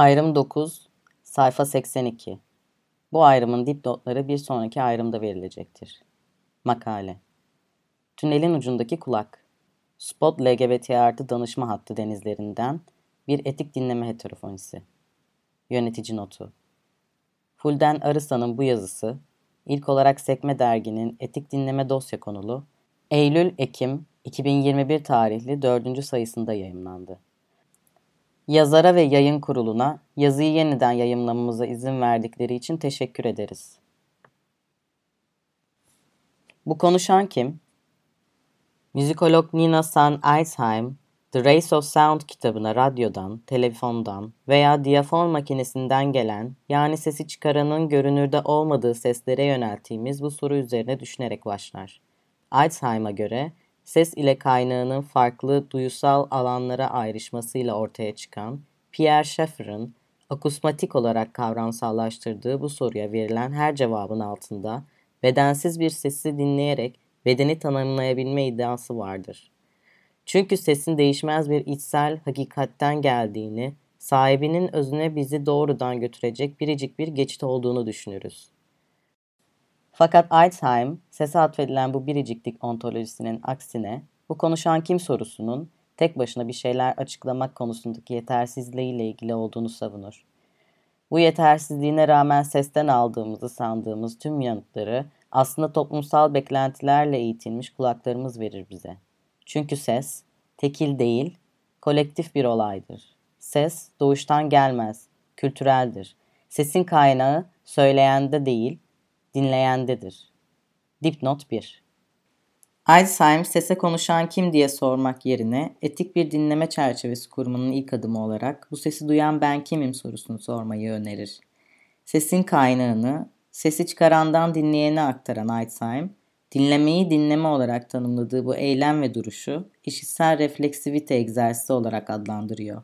Ayrım 9, sayfa 82. Bu ayrımın dipnotları bir sonraki ayrımda verilecektir. Makale Tünelin ucundaki kulak Spot LGBT artı danışma hattı denizlerinden bir etik dinleme heterofonisi. Yönetici notu Fulden Arısa'nın bu yazısı, ilk olarak Sekme Dergi'nin etik dinleme dosya konulu Eylül-Ekim 2021 tarihli dördüncü sayısında yayımlandı. Yazara ve yayın kuruluna yazıyı yeniden yayımlamamıza izin verdikleri için teşekkür ederiz. Bu konuşan kim? Müzikolog Nina San Eisheim, The Race of Sound kitabına radyodan, telefondan veya diyafon makinesinden gelen yani sesi çıkaranın görünürde olmadığı seslere yönelttiğimiz bu soru üzerine düşünerek başlar. Eisheim'a göre ses ile kaynağının farklı duyusal alanlara ayrışmasıyla ortaya çıkan Pierre Schaeffer'ın akusmatik olarak kavramsallaştırdığı bu soruya verilen her cevabın altında bedensiz bir sesi dinleyerek bedeni tanımlayabilme iddiası vardır. Çünkü sesin değişmez bir içsel hakikatten geldiğini, sahibinin özüne bizi doğrudan götürecek biricik bir geçit olduğunu düşünürüz. Fakat Alzheim, sese atfedilen bu biriciklik ontolojisinin aksine, bu konuşan kim sorusunun tek başına bir şeyler açıklamak konusundaki yetersizliğiyle ilgili olduğunu savunur. Bu yetersizliğine rağmen sesten aldığımızı sandığımız tüm yanıtları aslında toplumsal beklentilerle eğitilmiş kulaklarımız verir bize. Çünkü ses, tekil değil, kolektif bir olaydır. Ses doğuştan gelmez, kültüreldir. Sesin kaynağı söyleyende değil, dinleyendedir. Dipnot 1 Alzheimer sese konuşan kim diye sormak yerine etik bir dinleme çerçevesi kurmanın ilk adımı olarak bu sesi duyan ben kimim sorusunu sormayı önerir. Sesin kaynağını sesi çıkarandan dinleyene aktaran Alzheimer, dinlemeyi dinleme olarak tanımladığı bu eylem ve duruşu işitsel refleksivite egzersizi olarak adlandırıyor.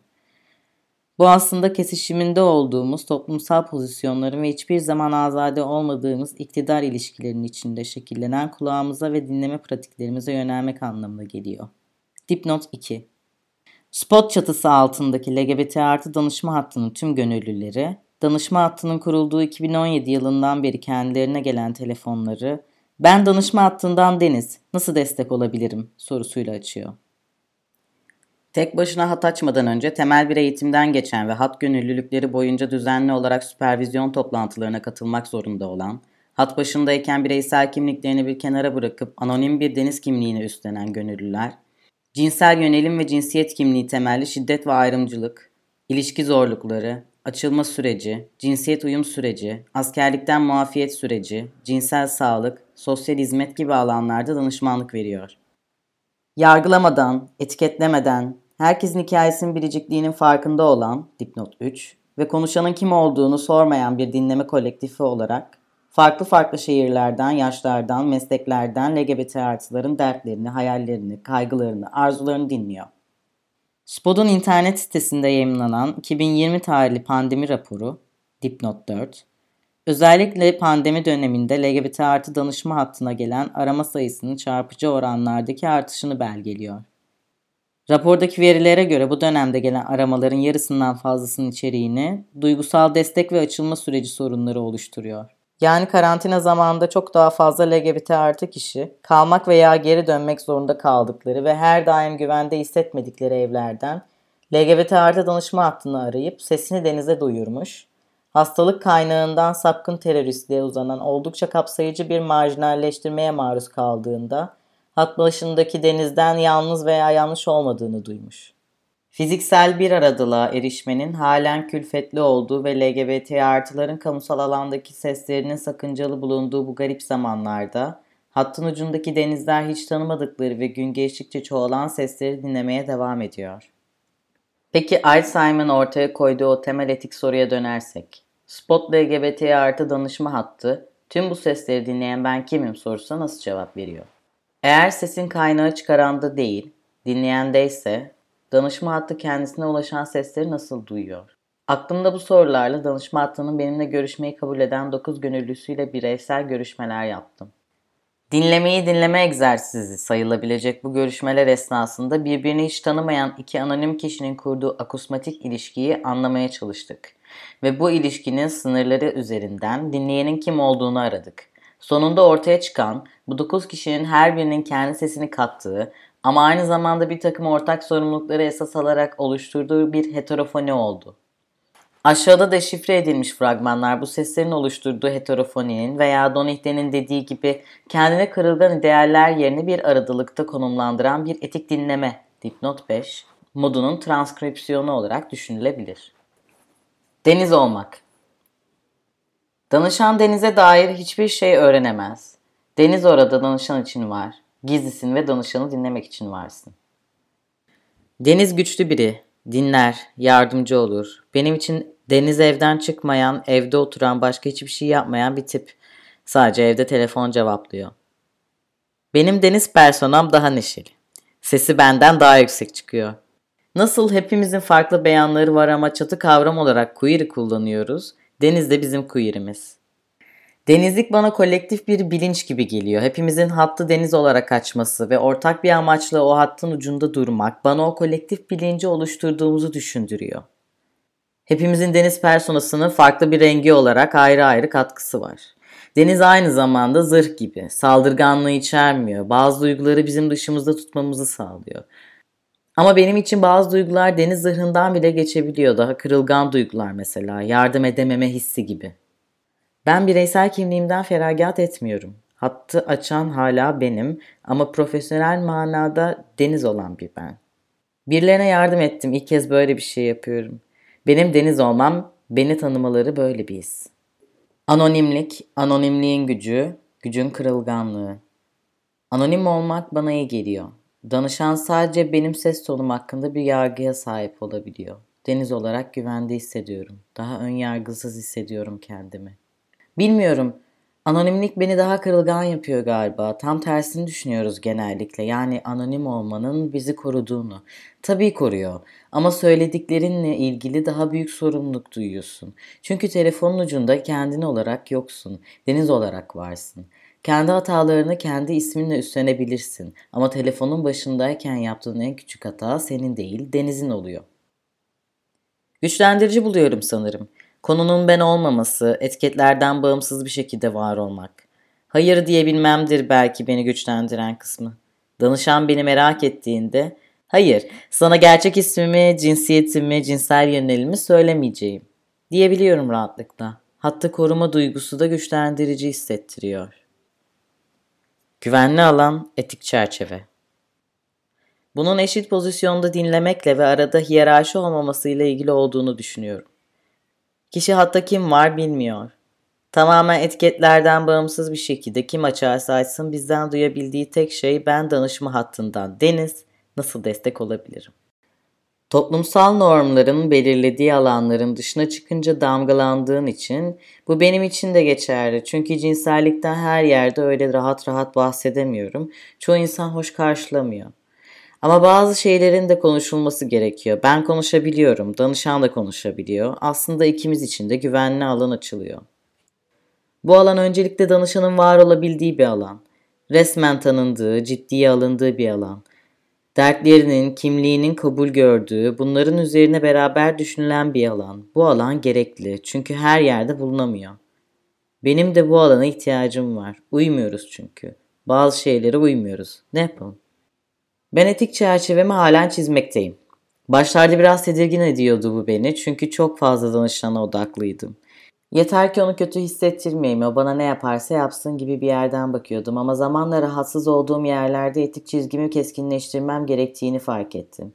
Bu aslında kesişiminde olduğumuz toplumsal pozisyonların ve hiçbir zaman azade olmadığımız iktidar ilişkilerinin içinde şekillenen kulağımıza ve dinleme pratiklerimize yönelmek anlamına geliyor. Dipnot 2 Spot çatısı altındaki LGBT artı danışma hattının tüm gönüllüleri, danışma hattının kurulduğu 2017 yılından beri kendilerine gelen telefonları ben danışma hattından Deniz, nasıl destek olabilirim sorusuyla açıyor. Tek başına hat açmadan önce temel bir eğitimden geçen ve hat gönüllülükleri boyunca düzenli olarak süpervizyon toplantılarına katılmak zorunda olan, hat başındayken bireysel kimliklerini bir kenara bırakıp anonim bir deniz kimliğini üstlenen gönüllüler, cinsel yönelim ve cinsiyet kimliği temelli şiddet ve ayrımcılık, ilişki zorlukları, açılma süreci, cinsiyet uyum süreci, askerlikten muafiyet süreci, cinsel sağlık, sosyal hizmet gibi alanlarda danışmanlık veriyor. Yargılamadan, etiketlemeden, herkesin hikayesinin biricikliğinin farkında olan dipnot 3 ve konuşanın kim olduğunu sormayan bir dinleme kolektifi olarak farklı farklı şehirlerden, yaşlardan, mesleklerden LGBT artıların dertlerini, hayallerini, kaygılarını, arzularını dinliyor. SPOD'un internet sitesinde yayınlanan 2020 tarihli pandemi raporu dipnot 4, özellikle pandemi döneminde LGBT artı danışma hattına gelen arama sayısının çarpıcı oranlardaki artışını belgeliyor. Rapordaki verilere göre bu dönemde gelen aramaların yarısından fazlasının içeriğini duygusal destek ve açılma süreci sorunları oluşturuyor. Yani karantina zamanında çok daha fazla LGBT artı kişi kalmak veya geri dönmek zorunda kaldıkları ve her daim güvende hissetmedikleri evlerden LGBT artı danışma hattını arayıp sesini denize duyurmuş, hastalık kaynağından sapkın teröristliğe uzanan oldukça kapsayıcı bir marjinalleştirmeye maruz kaldığında hat başındaki denizden yalnız veya yanlış olmadığını duymuş. Fiziksel bir aradılığa erişmenin halen külfetli olduğu ve LGBT artıların kamusal alandaki seslerinin sakıncalı bulunduğu bu garip zamanlarda hattın ucundaki denizler hiç tanımadıkları ve gün geçtikçe çoğalan sesleri dinlemeye devam ediyor. Peki Alzheimer'ın ortaya koyduğu o temel etik soruya dönersek. Spot LGBT artı danışma hattı tüm bu sesleri dinleyen ben kimim sorusuna nasıl cevap veriyor? Eğer sesin kaynağı çıkaranda değil, dinleyende ise danışma hattı kendisine ulaşan sesleri nasıl duyuyor? Aklımda bu sorularla danışma hattının benimle görüşmeyi kabul eden 9 gönüllüsüyle bireysel görüşmeler yaptım. Dinlemeyi dinleme egzersizi sayılabilecek bu görüşmeler esnasında birbirini hiç tanımayan iki anonim kişinin kurduğu akusmatik ilişkiyi anlamaya çalıştık. Ve bu ilişkinin sınırları üzerinden dinleyenin kim olduğunu aradık. Sonunda ortaya çıkan bu dokuz kişinin her birinin kendi sesini kattığı ama aynı zamanda bir takım ortak sorumlulukları esas alarak oluşturduğu bir heterofoni oldu. Aşağıda deşifre edilmiş fragmanlar bu seslerin oluşturduğu heterofoninin veya Donihde'nin dediği gibi kendine kırılgan idealler yerine bir aradıkta konumlandıran bir etik dinleme dipnot 5 modunun transkripsiyonu olarak düşünülebilir. Deniz olmak Danışan denize dair hiçbir şey öğrenemez. Deniz orada danışan için var. Gizlisin ve danışanı dinlemek için varsın. Deniz güçlü biri. Dinler, yardımcı olur. Benim için Deniz evden çıkmayan, evde oturan, başka hiçbir şey yapmayan bir tip. Sadece evde telefon cevaplıyor. Benim Deniz personam daha neşeli. Sesi benden daha yüksek çıkıyor. Nasıl hepimizin farklı beyanları var ama çatı kavram olarak queer'i kullanıyoruz, Deniz de bizim queer'imiz. Denizlik bana kolektif bir bilinç gibi geliyor. Hepimizin hattı deniz olarak açması ve ortak bir amaçla o hattın ucunda durmak bana o kolektif bilinci oluşturduğumuzu düşündürüyor. Hepimizin deniz personasının farklı bir rengi olarak ayrı ayrı katkısı var. Deniz aynı zamanda zırh gibi. Saldırganlığı içermiyor. Bazı duyguları bizim dışımızda tutmamızı sağlıyor. Ama benim için bazı duygular deniz zırhından bile geçebiliyor. Daha kırılgan duygular mesela. Yardım edememe hissi gibi. Ben bireysel kimliğimden feragat etmiyorum. Hattı açan hala benim ama profesyonel manada deniz olan bir ben. Birilerine yardım ettim. İlk kez böyle bir şey yapıyorum. Benim deniz olmam, beni tanımaları böyle bir his. Anonimlik, anonimliğin gücü, gücün kırılganlığı. Anonim olmak bana iyi geliyor. Danışan sadece benim ses tonum hakkında bir yargıya sahip olabiliyor. Deniz olarak güvende hissediyorum. Daha ön yargısız hissediyorum kendimi. Bilmiyorum. Anonimlik beni daha kırılgan yapıyor galiba. Tam tersini düşünüyoruz genellikle. Yani anonim olmanın bizi koruduğunu. Tabii koruyor. Ama söylediklerinle ilgili daha büyük sorumluluk duyuyorsun. Çünkü telefonun ucunda kendin olarak yoksun. Deniz olarak varsın. Kendi hatalarını kendi isminle üstlenebilirsin. Ama telefonun başındayken yaptığın en küçük hata senin değil, denizin oluyor. Güçlendirici buluyorum sanırım. Konunun ben olmaması, etiketlerden bağımsız bir şekilde var olmak. Hayır diyebilmemdir belki beni güçlendiren kısmı. Danışan beni merak ettiğinde, hayır sana gerçek ismimi, cinsiyetimi, cinsel yönelimi söylemeyeceğim diyebiliyorum rahatlıkla. Hatta koruma duygusu da güçlendirici hissettiriyor. Güvenli alan, etik çerçeve. Bunun eşit pozisyonda dinlemekle ve arada hiyerarşi olmamasıyla ilgili olduğunu düşünüyorum. Kişi hatta kim var bilmiyor. Tamamen etiketlerden bağımsız bir şekilde kim açarsa açsın bizden duyabildiği tek şey ben danışma hattından Deniz nasıl destek olabilirim? Toplumsal normların belirlediği alanların dışına çıkınca damgalandığın için bu benim için de geçerli. Çünkü cinsellikten her yerde öyle rahat rahat bahsedemiyorum. Çoğu insan hoş karşılamıyor. Ama bazı şeylerin de konuşulması gerekiyor. Ben konuşabiliyorum, danışan da konuşabiliyor. Aslında ikimiz için de güvenli alan açılıyor. Bu alan öncelikle danışanın var olabildiği bir alan. Resmen tanındığı, ciddiye alındığı bir alan. Dertlerinin, kimliğinin kabul gördüğü, bunların üzerine beraber düşünülen bir alan. Bu alan gerekli çünkü her yerde bulunamıyor. Benim de bu alana ihtiyacım var. Uymuyoruz çünkü. Bazı şeylere uymuyoruz. Ne yapalım? Ben etik çerçevemi halen çizmekteyim. Başlarda biraz tedirgin ediyordu bu beni çünkü çok fazla danışana odaklıydım. Yeter ki onu kötü hissettirmeyeyim, o bana ne yaparsa yapsın gibi bir yerden bakıyordum ama zamanla rahatsız olduğum yerlerde etik çizgimi keskinleştirmem gerektiğini fark ettim.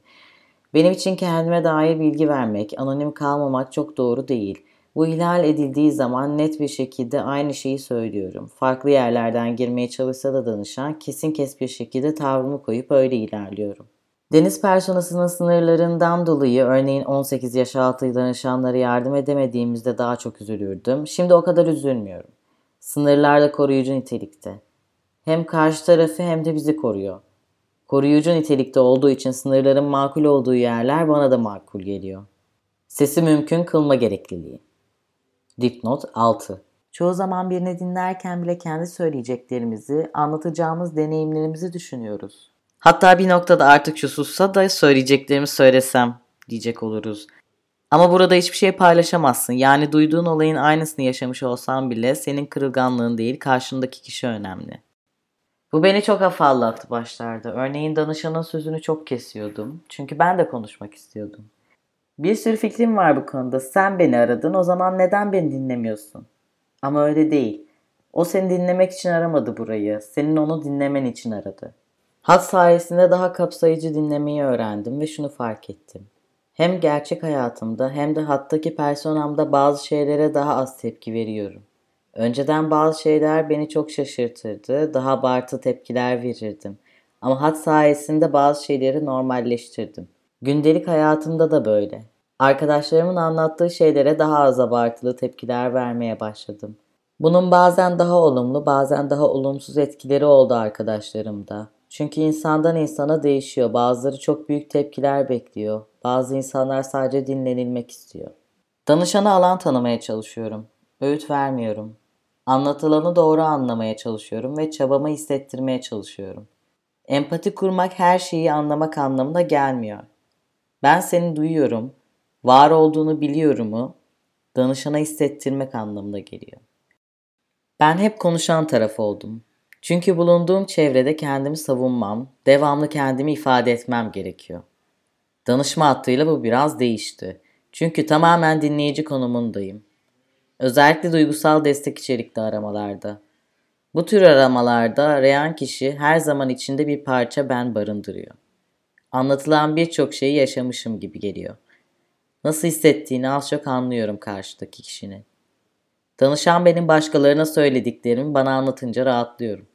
Benim için kendime dair bilgi vermek, anonim kalmamak çok doğru değil. Bu ihlal edildiği zaman net bir şekilde aynı şeyi söylüyorum. Farklı yerlerden girmeye çalışsa da danışan kesin kes bir şekilde tavrımı koyup öyle ilerliyorum. Deniz personasının sınırlarından dolayı örneğin 18 yaş altı danışanlara yardım edemediğimizde daha çok üzülürdüm. Şimdi o kadar üzülmüyorum. Sınırlar da koruyucu nitelikte. Hem karşı tarafı hem de bizi koruyor. Koruyucu nitelikte olduğu için sınırların makul olduğu yerler bana da makul geliyor. Sesi mümkün kılma gerekliliği. Dipnot 6 Çoğu zaman birini dinlerken bile kendi söyleyeceklerimizi, anlatacağımız deneyimlerimizi düşünüyoruz. Hatta bir noktada artık şu sussa da söyleyeceklerimi söylesem diyecek oluruz. Ama burada hiçbir şey paylaşamazsın. Yani duyduğun olayın aynısını yaşamış olsan bile senin kırılganlığın değil karşındaki kişi önemli. Bu beni çok afallattı başlarda. Örneğin danışanın sözünü çok kesiyordum. Çünkü ben de konuşmak istiyordum. Bir sürü fikrim var bu konuda. Sen beni aradın o zaman neden beni dinlemiyorsun? Ama öyle değil. O seni dinlemek için aramadı burayı. Senin onu dinlemen için aradı. Hat sayesinde daha kapsayıcı dinlemeyi öğrendim ve şunu fark ettim. Hem gerçek hayatımda hem de hattaki personamda bazı şeylere daha az tepki veriyorum. Önceden bazı şeyler beni çok şaşırtırdı, daha abartı tepkiler verirdim. Ama hat sayesinde bazı şeyleri normalleştirdim. Gündelik hayatımda da böyle. Arkadaşlarımın anlattığı şeylere daha az abartılı tepkiler vermeye başladım. Bunun bazen daha olumlu, bazen daha olumsuz etkileri oldu arkadaşlarımda. Çünkü insandan insana değişiyor. Bazıları çok büyük tepkiler bekliyor. Bazı insanlar sadece dinlenilmek istiyor. Danışanı alan tanımaya çalışıyorum. Öğüt vermiyorum. Anlatılanı doğru anlamaya çalışıyorum ve çabamı hissettirmeye çalışıyorum. Empati kurmak her şeyi anlamak anlamına gelmiyor. Ben seni duyuyorum, var olduğunu biliyorumu danışana hissettirmek anlamına geliyor. Ben hep konuşan taraf oldum. Çünkü bulunduğum çevrede kendimi savunmam, devamlı kendimi ifade etmem gerekiyor. Danışma hattıyla bu biraz değişti. Çünkü tamamen dinleyici konumundayım. Özellikle duygusal destek içerikli aramalarda. Bu tür aramalarda arayan kişi her zaman içinde bir parça ben barındırıyor. Anlatılan birçok şeyi yaşamışım gibi geliyor. Nasıl hissettiğini az çok anlıyorum karşıdaki kişinin. Danışan benim başkalarına söylediklerimi bana anlatınca rahatlıyorum.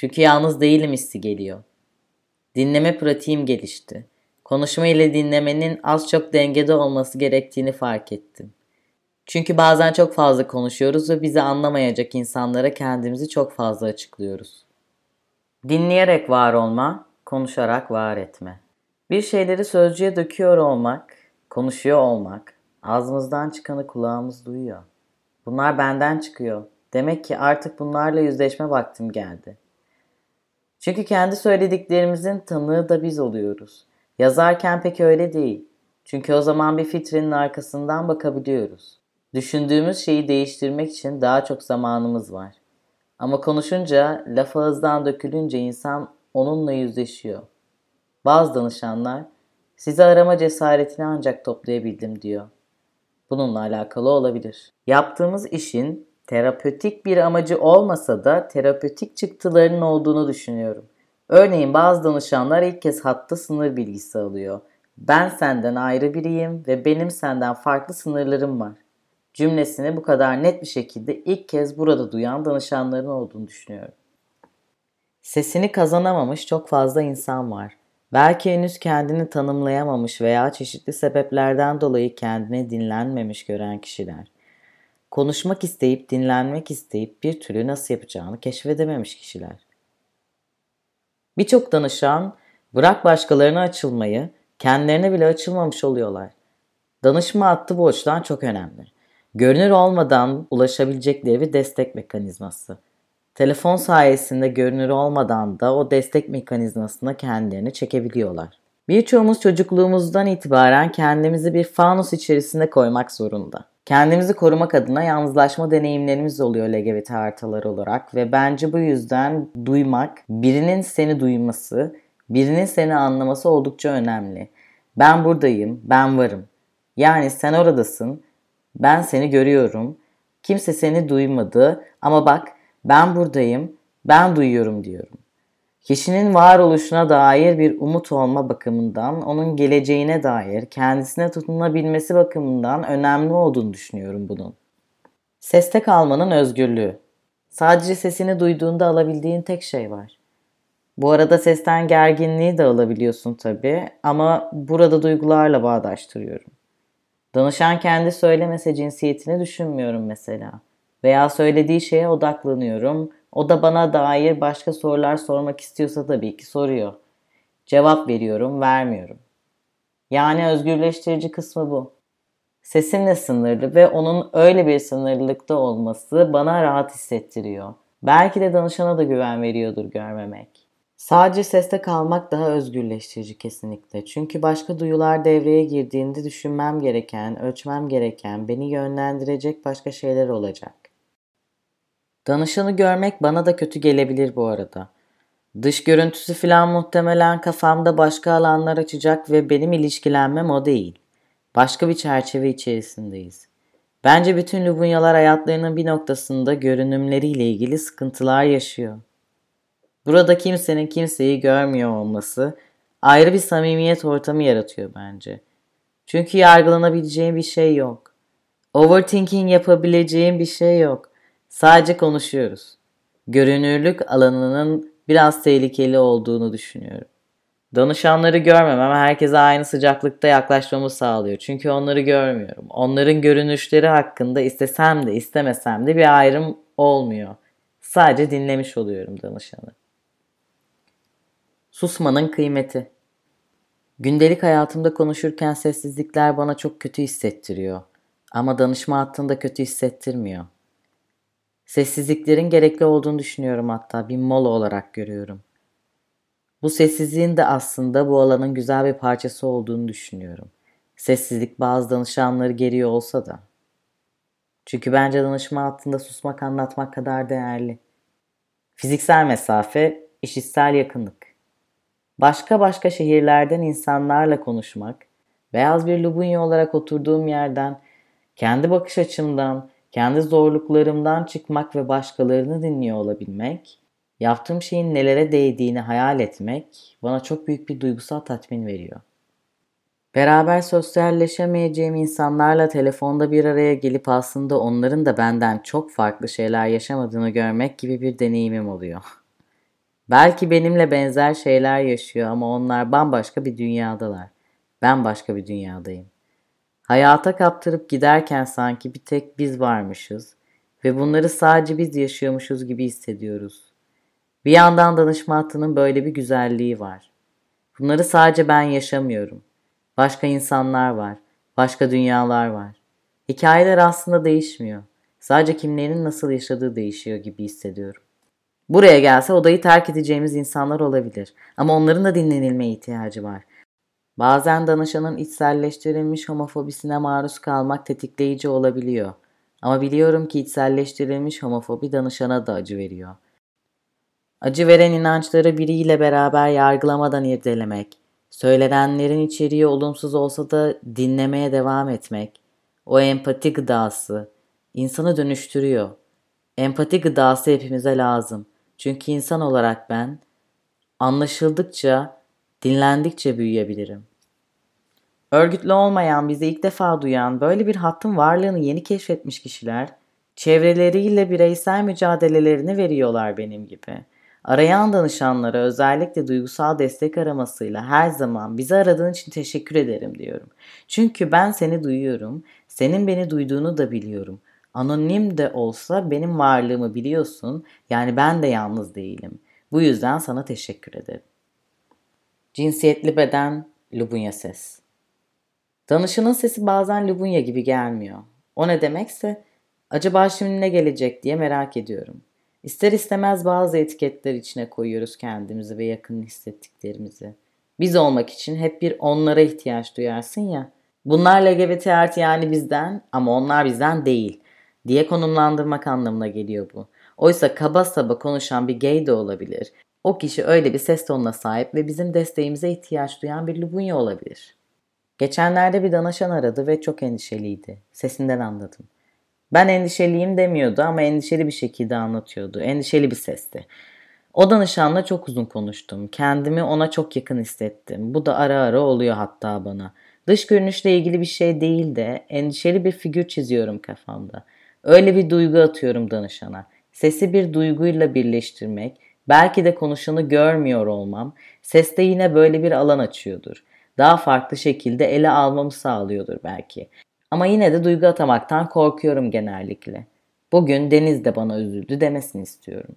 Çünkü yalnız değilim hissi geliyor. Dinleme pratiğim gelişti. Konuşma ile dinlemenin az çok dengede olması gerektiğini fark ettim. Çünkü bazen çok fazla konuşuyoruz ve bizi anlamayacak insanlara kendimizi çok fazla açıklıyoruz. Dinleyerek var olma, konuşarak var etme. Bir şeyleri sözcüğe döküyor olmak, konuşuyor olmak, ağzımızdan çıkanı kulağımız duyuyor. Bunlar benden çıkıyor. Demek ki artık bunlarla yüzleşme vaktim geldi. Çünkü kendi söylediklerimizin tanığı da biz oluyoruz. Yazarken pek öyle değil. Çünkü o zaman bir filtrenin arkasından bakabiliyoruz. Düşündüğümüz şeyi değiştirmek için daha çok zamanımız var. Ama konuşunca, laf ağızdan dökülünce insan onunla yüzleşiyor. Bazı danışanlar, sizi arama cesaretini ancak toplayabildim diyor. Bununla alakalı olabilir. Yaptığımız işin terapötik bir amacı olmasa da terapötik çıktılarının olduğunu düşünüyorum. Örneğin bazı danışanlar ilk kez hatta sınır bilgisi alıyor. Ben senden ayrı biriyim ve benim senden farklı sınırlarım var. Cümlesini bu kadar net bir şekilde ilk kez burada duyan danışanların olduğunu düşünüyorum. Sesini kazanamamış çok fazla insan var. Belki henüz kendini tanımlayamamış veya çeşitli sebeplerden dolayı kendini dinlenmemiş gören kişiler. Konuşmak isteyip dinlenmek isteyip bir türlü nasıl yapacağını keşfedememiş kişiler. Birçok danışan bırak başkalarına açılmayı, kendilerine bile açılmamış oluyorlar. Danışma hattı bu açıdan çok önemli. Görünür olmadan ulaşabilecekleri bir destek mekanizması. Telefon sayesinde görünür olmadan da o destek mekanizmasına kendilerini çekebiliyorlar. Birçoğumuz çocukluğumuzdan itibaren kendimizi bir fanus içerisinde koymak zorunda. Kendimizi korumak adına yalnızlaşma deneyimlerimiz oluyor LGBT haritalar olarak ve bence bu yüzden duymak, birinin seni duyması, birinin seni anlaması oldukça önemli. Ben buradayım, ben varım. Yani sen oradasın, ben seni görüyorum. Kimse seni duymadı ama bak ben buradayım, ben duyuyorum diyorum. Kişinin varoluşuna dair bir umut olma bakımından, onun geleceğine dair kendisine tutunabilmesi bakımından önemli olduğunu düşünüyorum bunun. Seste kalmanın özgürlüğü. Sadece sesini duyduğunda alabildiğin tek şey var. Bu arada sesten gerginliği de alabiliyorsun tabii ama burada duygularla bağdaştırıyorum. Danışan kendi söylemese cinsiyetini düşünmüyorum mesela. Veya söylediği şeye odaklanıyorum. O da bana dair başka sorular sormak istiyorsa tabii ki soruyor. Cevap veriyorum, vermiyorum. Yani özgürleştirici kısmı bu. Sesimle sınırlı ve onun öyle bir sınırlılıkta olması bana rahat hissettiriyor. Belki de danışana da güven veriyordur görmemek. Sadece seste kalmak daha özgürleştirici kesinlikle. Çünkü başka duyular devreye girdiğinde düşünmem gereken, ölçmem gereken, beni yönlendirecek başka şeyler olacak. Danışanı görmek bana da kötü gelebilir bu arada. Dış görüntüsü falan muhtemelen kafamda başka alanlar açacak ve benim ilişkilenmem o değil. Başka bir çerçeve içerisindeyiz. Bence bütün Lubunyalar hayatlarının bir noktasında görünümleriyle ilgili sıkıntılar yaşıyor. Burada kimsenin kimseyi görmüyor olması ayrı bir samimiyet ortamı yaratıyor bence. Çünkü yargılanabileceğin bir şey yok. Overthinking yapabileceğin bir şey yok. Sadece konuşuyoruz. Görünürlük alanının biraz tehlikeli olduğunu düşünüyorum. Danışanları görmemem herkese aynı sıcaklıkta yaklaşmamı sağlıyor. Çünkü onları görmüyorum. Onların görünüşleri hakkında istesem de istemesem de bir ayrım olmuyor. Sadece dinlemiş oluyorum danışanı. Susmanın kıymeti. Gündelik hayatımda konuşurken sessizlikler bana çok kötü hissettiriyor. Ama danışma hattında kötü hissettirmiyor. Sessizliklerin gerekli olduğunu düşünüyorum hatta bir mola olarak görüyorum. Bu sessizliğin de aslında bu alanın güzel bir parçası olduğunu düşünüyorum. Sessizlik bazı danışanları geriyor olsa da. Çünkü bence danışma hattında susmak anlatmak kadar değerli. Fiziksel mesafe, işitsel yakınlık. Başka başka şehirlerden insanlarla konuşmak, beyaz bir lubunya olarak oturduğum yerden, kendi bakış açımdan, kendi zorluklarımdan çıkmak ve başkalarını dinliyor olabilmek, yaptığım şeyin nelere değdiğini hayal etmek bana çok büyük bir duygusal tatmin veriyor. Beraber sosyalleşemeyeceğim insanlarla telefonda bir araya gelip aslında onların da benden çok farklı şeyler yaşamadığını görmek gibi bir deneyimim oluyor. Belki benimle benzer şeyler yaşıyor ama onlar bambaşka bir dünyadalar. Ben başka bir dünyadayım. Hayata kaptırıp giderken sanki bir tek biz varmışız ve bunları sadece biz yaşıyormuşuz gibi hissediyoruz. Bir yandan danışma hattının böyle bir güzelliği var. Bunları sadece ben yaşamıyorum. Başka insanlar var, başka dünyalar var. Hikayeler aslında değişmiyor. Sadece kimlerin nasıl yaşadığı değişiyor gibi hissediyorum. Buraya gelse odayı terk edeceğimiz insanlar olabilir. Ama onların da dinlenilmeye ihtiyacı var. Bazen danışanın içselleştirilmiş homofobisine maruz kalmak tetikleyici olabiliyor. Ama biliyorum ki içselleştirilmiş homofobi danışana da acı veriyor. Acı veren inançları biriyle beraber yargılamadan irdelemek, söylenenlerin içeriği olumsuz olsa da dinlemeye devam etmek, o empati gıdası insanı dönüştürüyor. Empati gıdası hepimize lazım. Çünkü insan olarak ben anlaşıldıkça, dinlendikçe büyüyebilirim. Örgütlü olmayan, bizi ilk defa duyan, böyle bir hattın varlığını yeni keşfetmiş kişiler, çevreleriyle bireysel mücadelelerini veriyorlar benim gibi. Arayan danışanlara özellikle duygusal destek aramasıyla her zaman bizi aradığın için teşekkür ederim diyorum. Çünkü ben seni duyuyorum, senin beni duyduğunu da biliyorum. Anonim de olsa benim varlığımı biliyorsun. Yani ben de yalnız değilim. Bu yüzden sana teşekkür ederim. Cinsiyetli beden, Lubunya ses. Danışanın sesi bazen Lubunya gibi gelmiyor. O ne demekse acaba şimdi ne gelecek diye merak ediyorum. İster istemez bazı etiketler içine koyuyoruz kendimizi ve yakın hissettiklerimizi. Biz olmak için hep bir onlara ihtiyaç duyarsın ya. Bunlar LGBT artı yani bizden ama onlar bizden değil diye konumlandırmak anlamına geliyor bu. Oysa kaba saba konuşan bir gay de olabilir. O kişi öyle bir ses tonuna sahip ve bizim desteğimize ihtiyaç duyan bir lubunya olabilir. Geçenlerde bir danışan aradı ve çok endişeliydi. Sesinden anladım. Ben endişeliyim demiyordu ama endişeli bir şekilde anlatıyordu. Endişeli bir sesti. O danışanla çok uzun konuştum. Kendimi ona çok yakın hissettim. Bu da ara ara oluyor hatta bana. Dış görünüşle ilgili bir şey değil de endişeli bir figür çiziyorum kafamda. Öyle bir duygu atıyorum danışana. Sesi bir duyguyla birleştirmek, belki de konuşanı görmüyor olmam, seste yine böyle bir alan açıyordur. Daha farklı şekilde ele almamı sağlıyordur belki. Ama yine de duygu atamaktan korkuyorum genellikle. Bugün Deniz de bana üzüldü demesini istiyorum.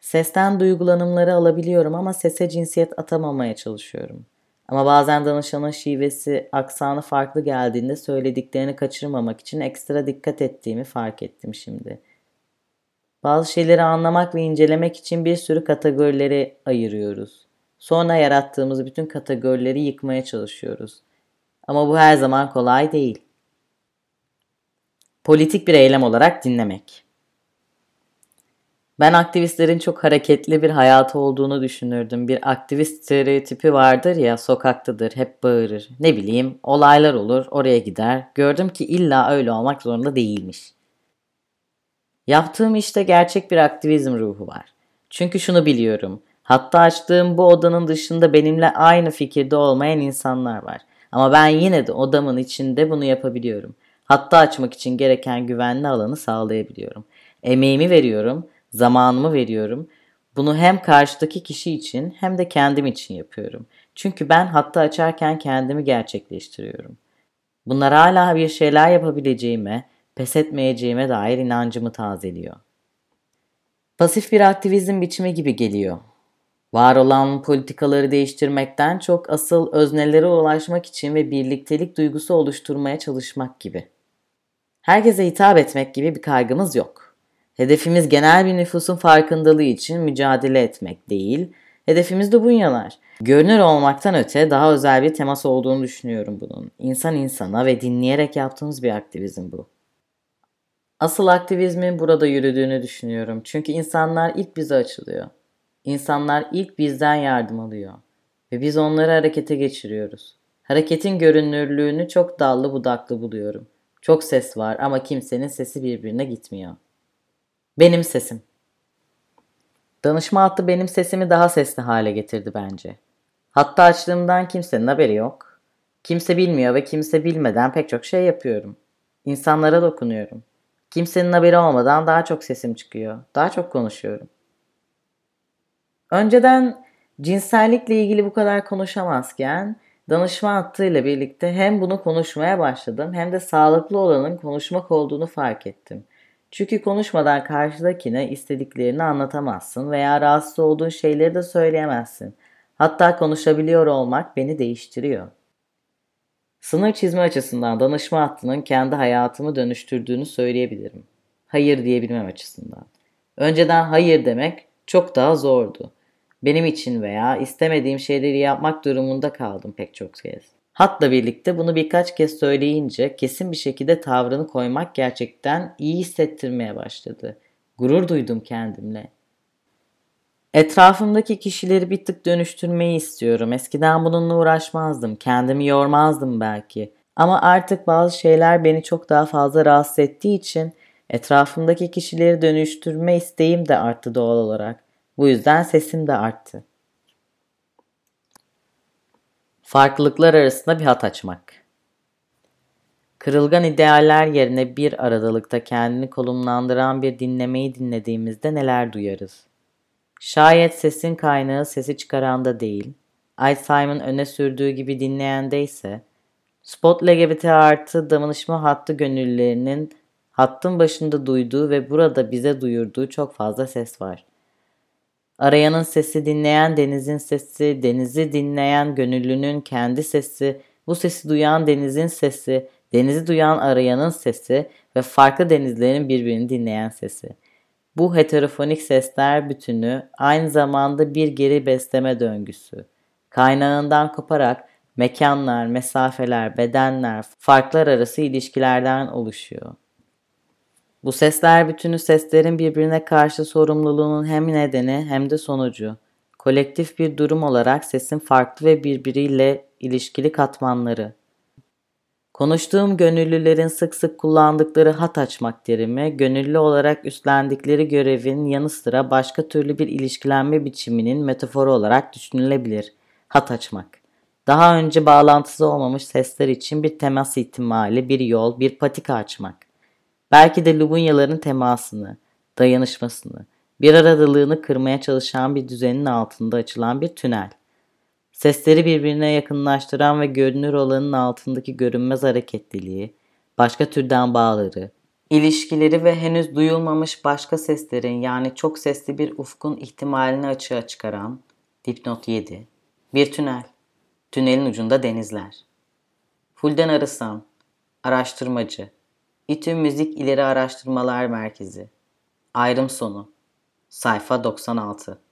Sesten duygulanımları alabiliyorum ama sese cinsiyet atamamaya çalışıyorum. Ama bazen danışanın şivesi, aksanı farklı geldiğinde söylediklerini kaçırmamak için ekstra dikkat ettiğimi fark ettim şimdi. Bazı şeyleri anlamak ve incelemek için bir sürü kategorileri ayırıyoruz. Sonra yarattığımız bütün kategorileri yıkmaya çalışıyoruz. Ama bu her zaman kolay değil. Politik bir eylem olarak dinlemek. Ben aktivistlerin çok hareketli bir hayatı olduğunu düşünürdüm. Bir aktivist stereotipi vardır ya sokaktadır, hep bağırır. Ne bileyim olaylar olur, oraya gider. Gördüm ki illa öyle olmak zorunda değilmiş. Yaptığım işte gerçek bir aktivizm ruhu var. Çünkü şunu biliyorum. Hatta açtığım bu odanın dışında benimle aynı fikirde olmayan insanlar var. Ama ben yine de odamın içinde bunu yapabiliyorum. Hatta açmak için gereken güvenli alanı sağlayabiliyorum. Emeğimi veriyorum, zamanımı veriyorum. Bunu hem karşıdaki kişi için hem de kendim için yapıyorum. Çünkü ben hatta açarken kendimi gerçekleştiriyorum. Bunlar hala bir şeyler yapabileceğime, pes etmeyeceğime dair inancımı tazeliyor. Pasif bir aktivizm biçimi gibi geliyor. Var olan politikaları değiştirmekten çok asıl öznelere ulaşmak için ve birliktelik duygusu oluşturmaya çalışmak gibi. Herkese hitap etmek gibi bir kaygımız yok. Hedefimiz genel bir nüfusun farkındalığı için mücadele etmek değil, hedefimiz de bunyalar. Görünür olmaktan öte daha özel bir temas olduğunu düşünüyorum bunun. İnsan insana ve dinleyerek yaptığımız bir aktivizm bu. Asıl aktivizmin burada yürüdüğünü düşünüyorum. Çünkü insanlar ilk bize açılıyor. İnsanlar ilk bizden yardım alıyor. Ve biz onları harekete geçiriyoruz. Hareketin görünürlüğünü çok dallı budaklı buluyorum. Çok ses var ama kimsenin sesi birbirine gitmiyor. Benim sesim. Danışma hattı benim sesimi daha sesli hale getirdi bence. Hatta açtığımdan kimsenin haberi yok. Kimse bilmiyor ve kimse bilmeden pek çok şey yapıyorum. İnsanlara dokunuyorum. Kimsenin haberi olmadan daha çok sesim çıkıyor. Daha çok konuşuyorum. Önceden cinsellikle ilgili bu kadar konuşamazken danışma hattıyla birlikte hem bunu konuşmaya başladım hem de sağlıklı olanın konuşmak olduğunu fark ettim. Çünkü konuşmadan karşıdakine istediklerini anlatamazsın veya rahatsız olduğun şeyleri de söyleyemezsin. Hatta konuşabiliyor olmak beni değiştiriyor. Sınır çizme açısından danışma hattının kendi hayatımı dönüştürdüğünü söyleyebilirim. Hayır diyebilmem açısından. Önceden hayır demek çok daha zordu. Benim için veya istemediğim şeyleri yapmak durumunda kaldım pek çok kez. Hatla birlikte bunu birkaç kez söyleyince kesin bir şekilde tavrını koymak gerçekten iyi hissettirmeye başladı. Gurur duydum kendimle. Etrafımdaki kişileri bir tık dönüştürmeyi istiyorum. Eskiden bununla uğraşmazdım. Kendimi yormazdım belki. Ama artık bazı şeyler beni çok daha fazla rahatsız ettiği için etrafımdaki kişileri dönüştürme isteğim de arttı doğal olarak. Bu yüzden sesim de arttı. Farklılıklar arasında bir hat açmak. Kırılgan idealler yerine bir aradalıkta kendini konumlandıran bir dinlemeyi dinlediğimizde neler duyarız? Şayet sesin kaynağı sesi çıkaranda değil, Alzheimer'ın öne sürdüğü gibi dinleyende ise, spot LGBT artı danışma hattı gönüllülerinin hattın başında duyduğu ve burada bize duyurduğu çok fazla ses var. Arayanın sesi dinleyen denizin sesi, denizi dinleyen gönüllünün kendi sesi, bu sesi duyan denizin sesi, denizi duyan arayanın sesi ve farklı denizlerin birbirini dinleyen sesi. Bu heterofonik sesler bütünü aynı zamanda bir geri besleme döngüsü. Kaynağından koparak mekanlar, mesafeler, bedenler, farklar arası ilişkilerden oluşuyor. Bu sesler bütünü seslerin birbirine karşı sorumluluğunun hem nedeni hem de sonucu. Kolektif bir durum olarak sesin farklı ve birbiriyle ilişkili katmanları. Konuştuğum gönüllülerin sık sık kullandıkları hat açmak terimi, gönüllü olarak üstlendikleri görevin yanı sıra başka türlü bir ilişkilenme biçiminin metaforu olarak düşünülebilir. Hat açmak. Daha önce bağlantısı olmamış sesler için bir temas ihtimali, bir yol, bir patika açmak. Belki de Lubunyaların temasını, dayanışmasını, bir aradalığını kırmaya çalışan bir düzenin altında açılan bir tünel. Sesleri birbirine yakınlaştıran ve görünür olanın altındaki görünmez hareketliliği, başka türden bağları, ilişkileri ve henüz duyulmamış başka seslerin yani çok sesli bir ufkun ihtimalini açığa çıkaran, dipnot 7, bir tünel. Tünelin ucunda denizler. Fulden Arısan, araştırmacı. İTÜ Müzik İleri Araştırmalar Merkezi. Ayrım sonu. Sayfa 96.